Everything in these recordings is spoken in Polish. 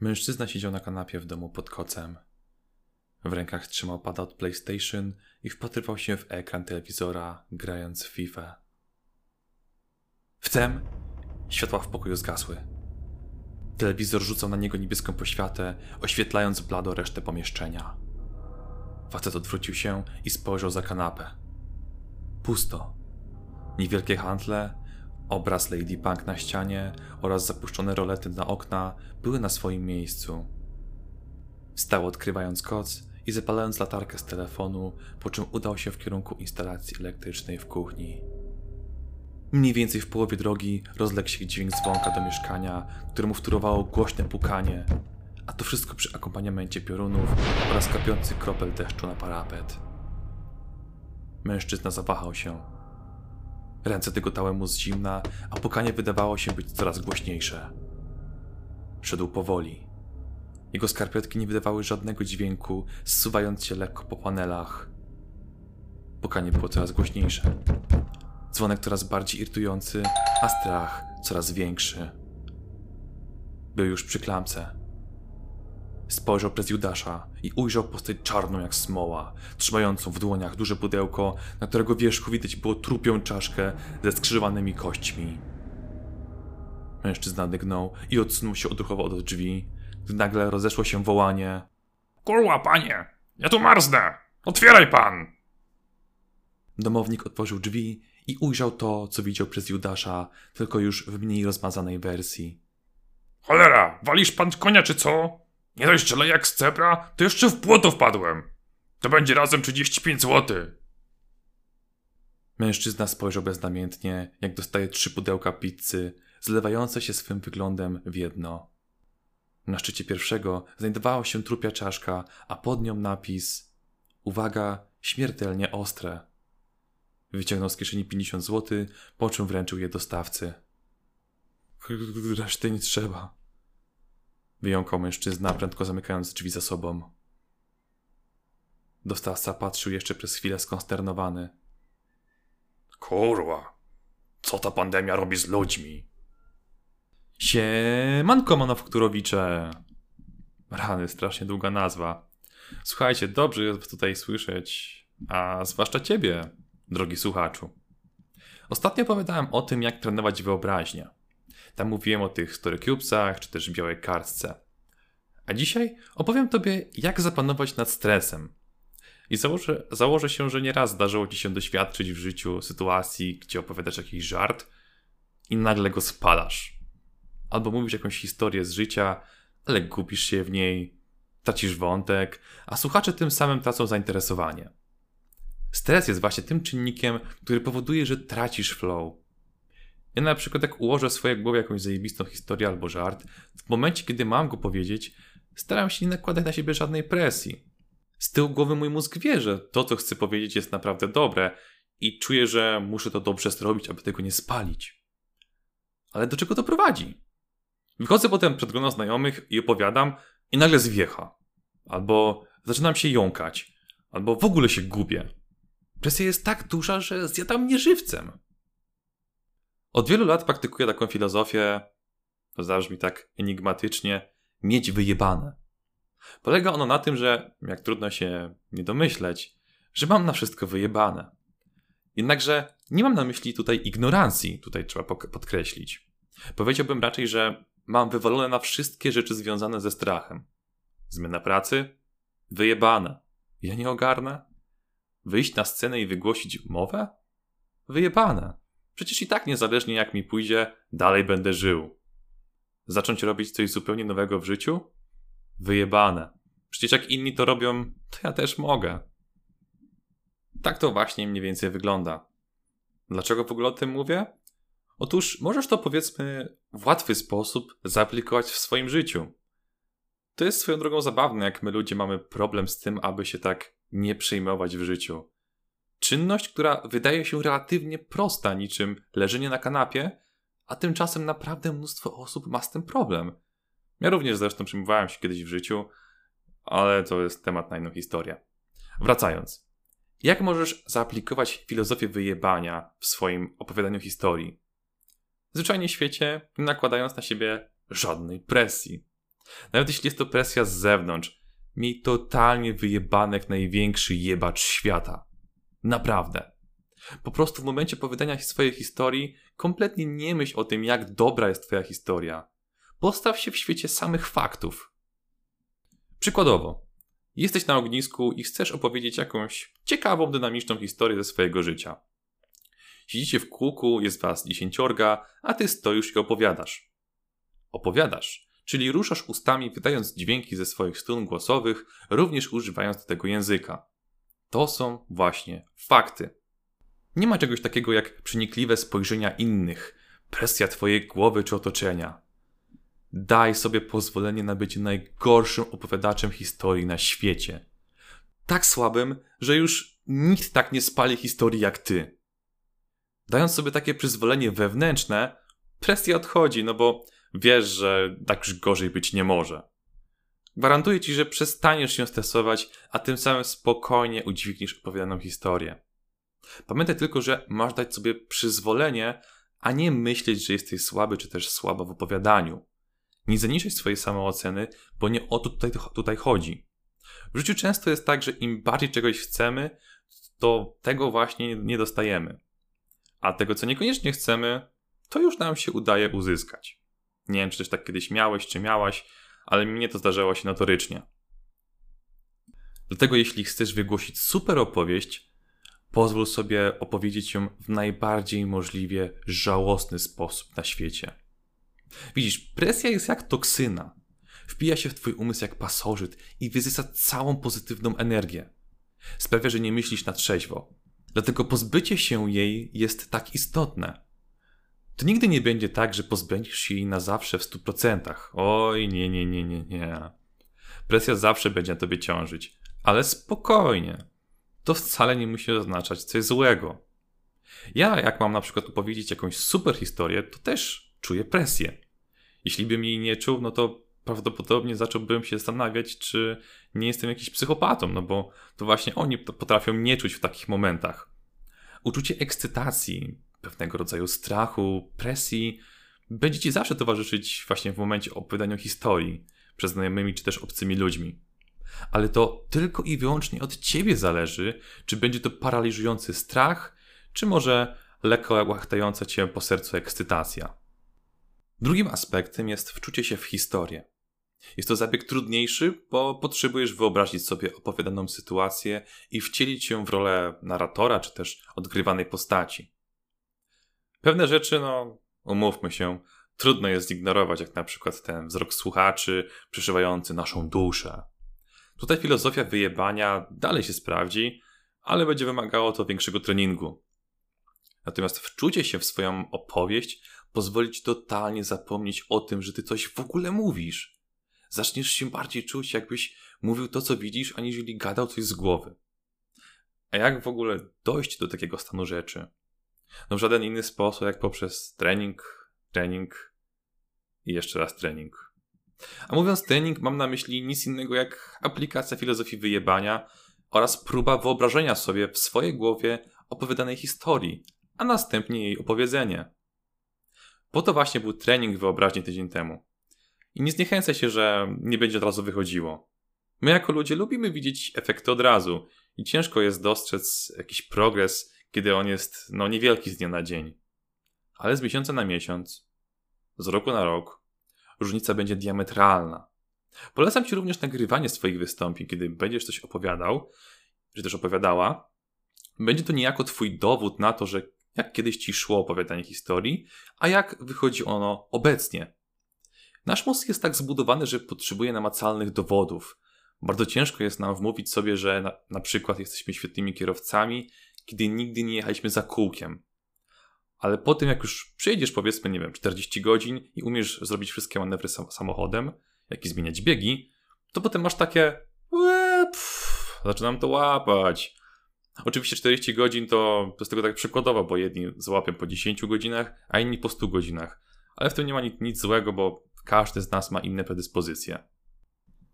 Mężczyzna siedział na kanapie w domu pod kocem. W rękach trzymał pada od PlayStation i wpatrywał się w ekran telewizora, grając w FIFA. Wtem światła w pokoju zgasły. Telewizor rzucał na niego niebieską poświatę, oświetlając blado resztę pomieszczenia. Facet odwrócił się i spojrzał za kanapę. Pusto. Niewielkie handle, obraz Lady Punk na ścianie oraz zapuszczone rolety na okna były na swoim miejscu. Stał odkrywając koc i zapalając latarkę z telefonu, po czym udał się w kierunku instalacji elektrycznej w kuchni. Mniej więcej w połowie drogi rozległ się dźwięk dzwonka do mieszkania, któremu wtórowało głośne pukanie, a to wszystko przy akompaniamencie piorunów oraz kapiących kropel deszczu na parapet. Mężczyzna zawahał się. Ręce tygotały mu z zimna, a pukanie wydawało się być coraz głośniejsze. Szedł powoli. Jego skarpetki nie wydawały żadnego dźwięku, zsuwając się lekko po panelach. Pukanie było coraz głośniejsze. Dzwonek coraz bardziej irytujący, a strach coraz większy. Był już przy klamce. Spojrzał przez Judasza i ujrzał postać czarną jak smoła, trzymającą w dłoniach duże pudełko, na którego wierzchu widać było trupią czaszkę ze skrzyżowanymi kośćmi. Mężczyzna dygnął i odsunął się odruchowo od drzwi, gdy nagle rozeszło się wołanie. Kurwa, panie! Ja tu marznę! Otwieraj pan! Domownik otworzył drzwi i ujrzał to, co widział przez Judasza, tylko już w mniej rozmazanej wersji. Cholera, walisz pan konia czy co? Nie dość, że jak z cebra, to jeszcze w błoto wpadłem. To będzie razem 35 zł. Mężczyzna spojrzał beznamiętnie, jak dostaje trzy pudełka pizzy, zlewające się swym wyglądem w jedno. Na szczycie pierwszego znajdowała się trupia czaszka, a pod nią napis Uwaga, śmiertelnie ostre. Wyciągnął z kieszeni 50 zł, po czym wręczył je dostawcy. Reszty nie trzeba. Wyjąkał mężczyzna, prędko zamykając drzwi za sobą. Dostawca patrzył jeszcze przez chwilę skonsternowany. Kurwa, co ta pandemia robi z ludźmi? Siemanko, manufakturowicze! Rany, strasznie długa nazwa. Słuchajcie, dobrze jest tutaj słyszeć, a zwłaszcza ciebie, drogi słuchaczu. Ostatnio opowiadałem o tym, jak trenować wyobraźnię. Tam mówiłem o tych storycubesach, czy też białej kartce. A dzisiaj opowiem tobie, jak zapanować nad stresem. I założę, założę się, że nieraz zdarzyło ci się doświadczyć w życiu sytuacji, gdzie opowiadasz jakiś żart i nagle go spalasz. Albo mówisz jakąś historię z życia, ale gubisz się w niej, tracisz wątek, a słuchacze tym samym tracą zainteresowanie. Stres jest właśnie tym czynnikiem, który powoduje, że tracisz flow. Ja na przykład jak ułożę w swojej głowie jakąś zajebistą historię albo żart, w momencie kiedy mam go powiedzieć, staram się nie nakładać na siebie żadnej presji. Z tyłu głowy mój mózg wie, że to, co chcę powiedzieć, jest naprawdę dobre i czuję, że muszę to dobrze zrobić, aby tego nie spalić. Ale do czego to prowadzi? Wychodzę potem przed grono znajomych i opowiadam i nagle zwiecha. Albo zaczynam się jąkać. Albo w ogóle się gubię. Presja jest tak duża, że zjada mnie żywcem. Od wielu lat praktykuję taką filozofię, to zabrzmi tak enigmatycznie, mieć wyjebane. Polega ono na tym, że, jak trudno się nie domyśleć, że mam na wszystko wyjebane. Jednakże nie mam na myśli tutaj ignorancji, tutaj trzeba podkreślić. Powiedziałbym raczej, że mam wywalone na wszystkie rzeczy związane ze strachem. Zmiana pracy? Wyjebane. Ja nie ogarnę? Wyjść na scenę i wygłosić mowę? Wyjebane. Przecież i tak niezależnie jak mi pójdzie, dalej będę żył. Zacząć robić coś zupełnie nowego w życiu? Wyjebane. Przecież jak inni to robią, to ja też mogę. Tak to właśnie mniej więcej wygląda. Dlaczego w ogóle o tym mówię? Otóż możesz to powiedzmy w łatwy sposób zaaplikować w swoim życiu. To jest swoją drogą zabawne, jak my ludzie mamy problem z tym, aby się tak nie przejmować w życiu. Czynność, która wydaje się relatywnie prosta, niczym leżenie na kanapie, a tymczasem naprawdę mnóstwo osób ma z tym problem. Ja również zresztą przejmowałem się kiedyś w życiu, ale to jest temat na inną historię. Wracając. Jak możesz zaaplikować filozofię wyjebania w swoim opowiadaniu historii? Zwyczajnie w świecie, nie nakładając na siebie żadnej presji. Nawet jeśli jest to presja z zewnątrz, miej totalnie wyjebane jak największy jebacz świata. Naprawdę. Po prostu w momencie opowiadania swojej historii kompletnie nie myśl o tym, jak dobra jest twoja historia. Postaw się w świecie samych faktów. Przykładowo, jesteś na ognisku i chcesz opowiedzieć jakąś ciekawą, dynamiczną historię ze swojego życia. Siedzicie w kółku, jest was dziesięciorga, a ty stoisz i opowiadasz. Opowiadasz, czyli ruszasz ustami, wydając dźwięki ze swoich strun głosowych, również używając do tego języka. To są właśnie fakty. Nie ma czegoś takiego jak przenikliwe spojrzenia innych, presja twojej głowy czy otoczenia. Daj sobie pozwolenie na bycie najgorszym opowiadaczem historii na świecie. Tak słabym, że już nikt tak nie spali historii jak ty. Dając sobie takie przyzwolenie wewnętrzne, presja odchodzi, no bo wiesz, że tak już gorzej być nie może. Gwarantuję ci, że przestaniesz się stresować, a tym samym spokojnie udźwigniesz opowiadaną historię. Pamiętaj tylko, że masz dać sobie przyzwolenie, a nie myśleć, że jesteś słaby czy też słaba w opowiadaniu. Nie zaniżaj swojej samooceny, bo nie o to tutaj, tutaj chodzi. W życiu często jest tak, że im bardziej czegoś chcemy, to tego właśnie nie dostajemy. A tego, co niekoniecznie chcemy, to już nam się udaje uzyskać. Nie wiem, czy też tak kiedyś miałeś, czy miałaś, ale mnie to zdarzało się notorycznie. Dlatego, jeśli chcesz wygłosić super opowieść, pozwól sobie opowiedzieć ją w najbardziej możliwie żałosny sposób na świecie. Widzisz, presja jest jak toksyna. Wpija się w twój umysł jak pasożyt i wyzysa całą pozytywną energię. Sprawia, że nie myślisz na trzeźwo. Dlatego pozbycie się jej jest tak istotne. To nigdy nie będzie tak, że pozbędziesz się jej na zawsze w 100%. Oj, nie, nie, nie, nie, nie. Presja zawsze będzie na tobie ciążyć. Ale spokojnie. To wcale nie musi oznaczać coś złego. Ja, jak mam na przykład opowiedzieć jakąś super historię, to też czuję presję. Jeśli bym jej nie czuł, no to prawdopodobnie zacząłbym się zastanawiać, czy nie jestem jakiś psychopatą, no bo to właśnie oni potrafią nie czuć w takich momentach. Uczucie ekscytacji, pewnego rodzaju strachu, presji będzie ci zawsze towarzyszyć właśnie w momencie opowiadania historii przez znajomymi czy też obcymi ludźmi. Ale to tylko i wyłącznie od ciebie zależy, czy będzie to paraliżujący strach, czy może lekko łachtająca cię po sercu ekscytacja. Drugim aspektem jest wczucie się w historię. Jest to zabieg trudniejszy, bo potrzebujesz wyobrazić sobie opowiadaną sytuację i wcielić się w rolę narratora czy też odgrywanej postaci. Pewne rzeczy, no, umówmy się, trudno jest zignorować, jak na przykład ten wzrok słuchaczy przyszywający naszą duszę. Tutaj filozofia wyjebania dalej się sprawdzi, ale będzie wymagało to większego treningu. Natomiast wczucie się w swoją opowieść pozwolić totalnie zapomnieć o tym, że ty coś w ogóle mówisz. Zaczniesz się bardziej czuć, jakbyś mówił to, co widzisz, aniżeli gadał coś z głowy. A jak w ogóle dojść do takiego stanu rzeczy? No w żaden inny sposób, jak poprzez trening, trening i jeszcze raz trening. A mówiąc trening, mam na myśli nic innego jak aplikacja filozofii wyjebania oraz próba wyobrażenia sobie w swojej głowie opowiadanej historii, a następnie jej opowiedzenie. Po to właśnie był trening wyobraźni tydzień temu. I nie zniechęcaj się, że nie będzie od razu wychodziło. My jako ludzie lubimy widzieć efekty od razu i ciężko jest dostrzec jakiś progres, kiedy on jest no niewielki z dnia na dzień. Ale z miesiąca na miesiąc, z roku na rok, różnica będzie diametralna. Polecam Ci również nagrywanie swoich wystąpień, kiedy będziesz coś opowiadał, czy też opowiadała. Będzie to niejako Twój dowód na to, że jak kiedyś ci szło opowiadanie historii, a jak wychodzi ono obecnie. Nasz mózg jest tak zbudowany, że potrzebuje namacalnych dowodów. Bardzo ciężko jest nam wmówić sobie, że na, na przykład jesteśmy świetnymi kierowcami, kiedy nigdy nie jechaliśmy za kółkiem. Ale po tym, jak już przyjedziesz powiedzmy, nie wiem, 40 godzin i umiesz zrobić wszystkie manewry sam samochodem, jak i zmieniać biegi, to potem masz takie pff, zaczynam to łapać. Oczywiście 40 godzin to, to jest tego tak przykładowo, bo jedni złapią po 10 godzinach, a inni po 100 godzinach. Ale w tym nie ma nic, nic złego, bo każdy z nas ma inne predyspozycje.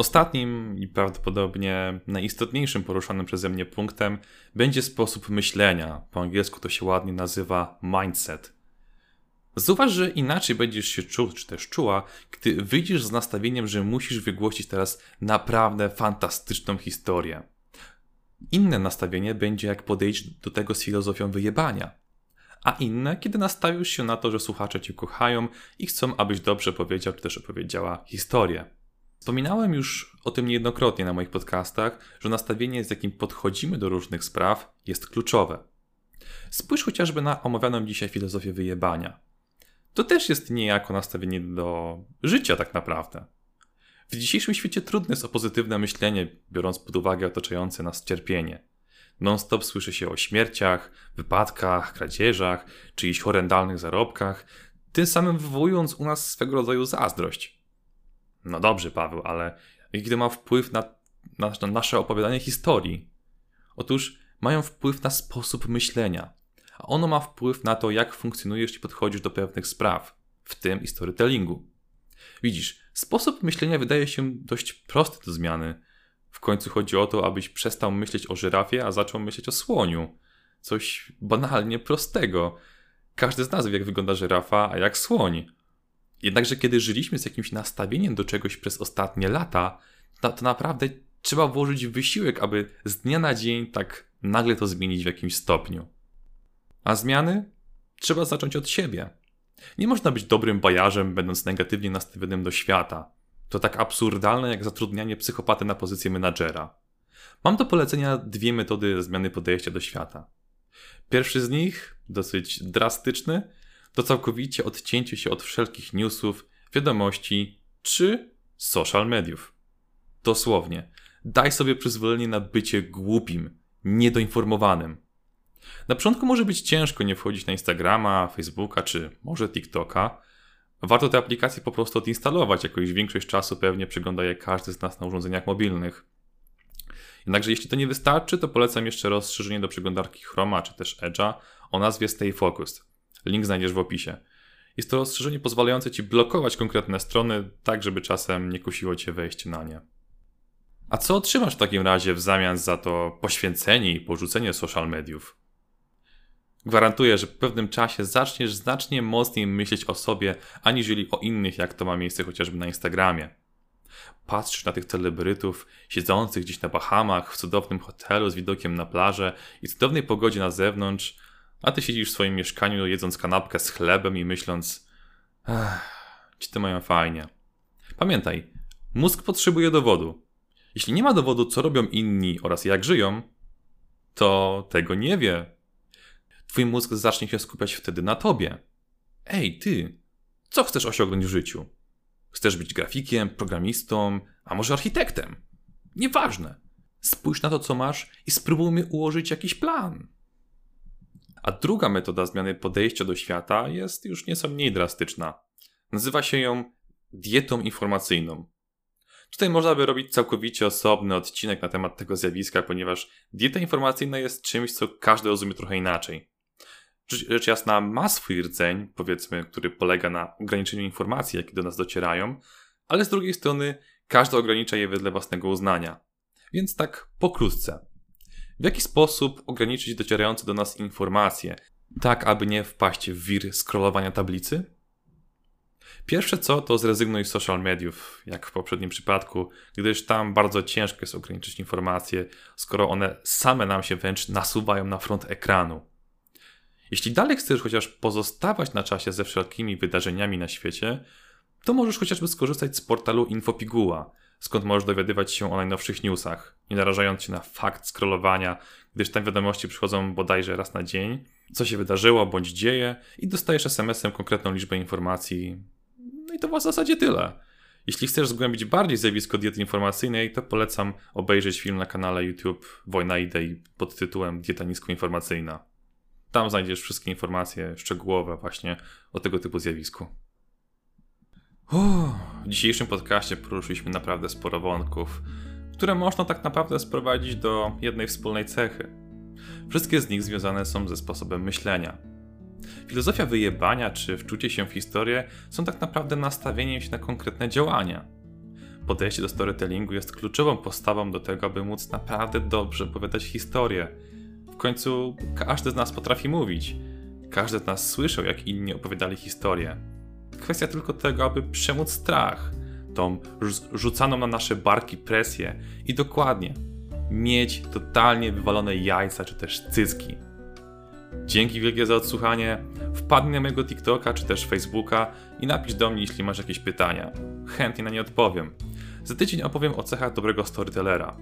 Ostatnim i prawdopodobnie najistotniejszym poruszanym przeze mnie punktem będzie sposób myślenia. Po angielsku to się ładnie nazywa mindset. Zauważ, że inaczej będziesz się czuł, czy też czuła, gdy wyjdziesz z nastawieniem, że musisz wygłosić teraz naprawdę fantastyczną historię. Inne nastawienie będzie jak podejść do tego z filozofią wyjebania. A inne, kiedy nastawisz się na to, że słuchacze cię kochają i chcą, abyś dobrze powiedział, czy też opowiedziała historię. Wspominałem już o tym niejednokrotnie na moich podcastach, że nastawienie, z jakim podchodzimy do różnych spraw, jest kluczowe. Spójrz chociażby na omawianą dzisiaj filozofię wyjebania. To też jest niejako nastawienie do życia, tak naprawdę. W dzisiejszym świecie trudne jest o pozytywne myślenie, biorąc pod uwagę otaczające nas cierpienie. Non-stop słyszy się o śmierciach, wypadkach, kradzieżach, czyichś horrendalnych zarobkach, tym samym wywołując u nas swego rodzaju zazdrość. No dobrze, Paweł, ale jaki to ma wpływ na, na, na nasze opowiadanie historii? Otóż mają wpływ na sposób myślenia, a ono ma wpływ na to, jak funkcjonujesz i podchodzisz do pewnych spraw, w tym i storytellingu. Widzisz, sposób myślenia wydaje się dość prosty do zmiany. W końcu chodzi o to, abyś przestał myśleć o żyrafie, a zaczął myśleć o słoniu. Coś banalnie prostego. Każdy z nas wie, jak wygląda żyrafa, a jak słoń. Jednakże, kiedy żyliśmy z jakimś nastawieniem do czegoś przez ostatnie lata, to, to naprawdę trzeba włożyć wysiłek, aby z dnia na dzień tak nagle to zmienić w jakimś stopniu. A zmiany trzeba zacząć od siebie. Nie można być dobrym bajarzem, będąc negatywnie nastawionym do świata. To tak absurdalne jak zatrudnianie psychopaty na pozycję menadżera. Mam do polecenia dwie metody zmiany podejścia do świata. Pierwszy z nich, dosyć drastyczny, to całkowicie odcięcie się od wszelkich newsów, wiadomości czy social mediów. Dosłownie, daj sobie przyzwolenie na bycie głupim, niedoinformowanym. Na początku może być ciężko nie wchodzić na Instagrama, Facebooka czy może TikToka. Warto te aplikacje po prostu odinstalować, jakoś większość czasu pewnie przegląda je każdy z nas na urządzeniach mobilnych. Jednakże jeśli to nie wystarczy, to polecam jeszcze rozszerzenie do przeglądarki Chroma czy też Edge'a o nazwie Stay Focused. Link znajdziesz w opisie. Jest to rozszerzenie pozwalające Ci blokować konkretne strony, tak żeby czasem nie kusiło Cię wejście na nie. A co otrzymasz w takim razie w zamian za to poświęcenie i porzucenie social mediów? Gwarantuję, że w pewnym czasie zaczniesz znacznie mocniej myśleć o sobie, aniżeli o innych, jak to ma miejsce chociażby na Instagramie. Patrzysz na tych celebrytów siedzących gdzieś na Bahamach, w cudownym hotelu z widokiem na plażę i cudownej pogodzie na zewnątrz, a ty siedzisz w swoim mieszkaniu jedząc kanapkę z chlebem i myśląc ci to mają fajnie. Pamiętaj, mózg potrzebuje dowodu. Jeśli nie ma dowodu, co robią inni oraz jak żyją, to tego nie wie. Twój mózg zacznie się skupiać wtedy na tobie. Ej, ty, co chcesz osiągnąć w życiu? Chcesz być grafikiem, programistą, a może architektem? Nieważne. Spójrz na to, co masz i spróbujmy ułożyć jakiś plan. A druga metoda zmiany podejścia do świata jest już nieco mniej drastyczna. Nazywa się ją dietą informacyjną. Tutaj można by robić całkowicie osobny odcinek na temat tego zjawiska, ponieważ dieta informacyjna jest czymś, co każdy rozumie trochę inaczej. Rzecz jasna ma swój rdzeń, powiedzmy, który polega na ograniczeniu informacji, jakie do nas docierają, ale z drugiej strony każdy ogranicza je wedle własnego uznania. Więc tak pokrótce. W jaki sposób ograniczyć docierające do nas informacje, tak aby nie wpaść w wir scrollowania tablicy? Pierwsze co, to zrezygnuj z social mediów, jak w poprzednim przypadku, gdyż tam bardzo ciężko jest ograniczyć informacje, skoro one same nam się wręcz nasuwają na front ekranu. Jeśli dalej chcesz chociaż pozostawać na czasie ze wszelkimi wydarzeniami na świecie, to możesz chociażby skorzystać z portalu Infopiguła, skąd możesz dowiadywać się o najnowszych newsach, nie narażając się na fakt scrollowania, gdyż tam wiadomości przychodzą bodajże raz na dzień, co się wydarzyło bądź dzieje i dostajesz SMS-em konkretną liczbę informacji. No i to w zasadzie tyle. Jeśli chcesz zgłębić bardziej zjawisko diety informacyjnej, to polecam obejrzeć film na kanale YouTube Wojna Idei pod tytułem Dieta niskoinformacyjna. Tam znajdziesz wszystkie informacje szczegółowe właśnie o tego typu zjawisku. Uff, w dzisiejszym podcaście poruszyliśmy naprawdę sporo wątków, które można tak naprawdę sprowadzić do jednej wspólnej cechy. Wszystkie z nich związane są ze sposobem myślenia. Filozofia wyjebania czy wczucie się w historię są tak naprawdę nastawieniem się na konkretne działania. Podejście do storytellingu jest kluczową postawą do tego, aby móc naprawdę dobrze opowiadać historię. W końcu każdy z nas potrafi mówić. Każdy z nas słyszał, jak inni opowiadali historię. Kwestia tylko tego, aby przemóc strach, tą rz- rzucaną na nasze barki presję i dokładnie mieć totalnie wywalone jajca czy też cycki. Dzięki wielkie za odsłuchanie. Wpadnij na mojego TikToka czy też Facebooka i napisz do mnie, jeśli masz jakieś pytania. Chętnie na nie odpowiem. Za tydzień opowiem o cechach dobrego storytellera.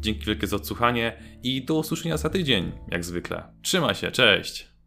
Dzięki wielkie za odsłuchanie i do usłyszenia za tydzień, jak zwykle. Trzymaj się, cześć!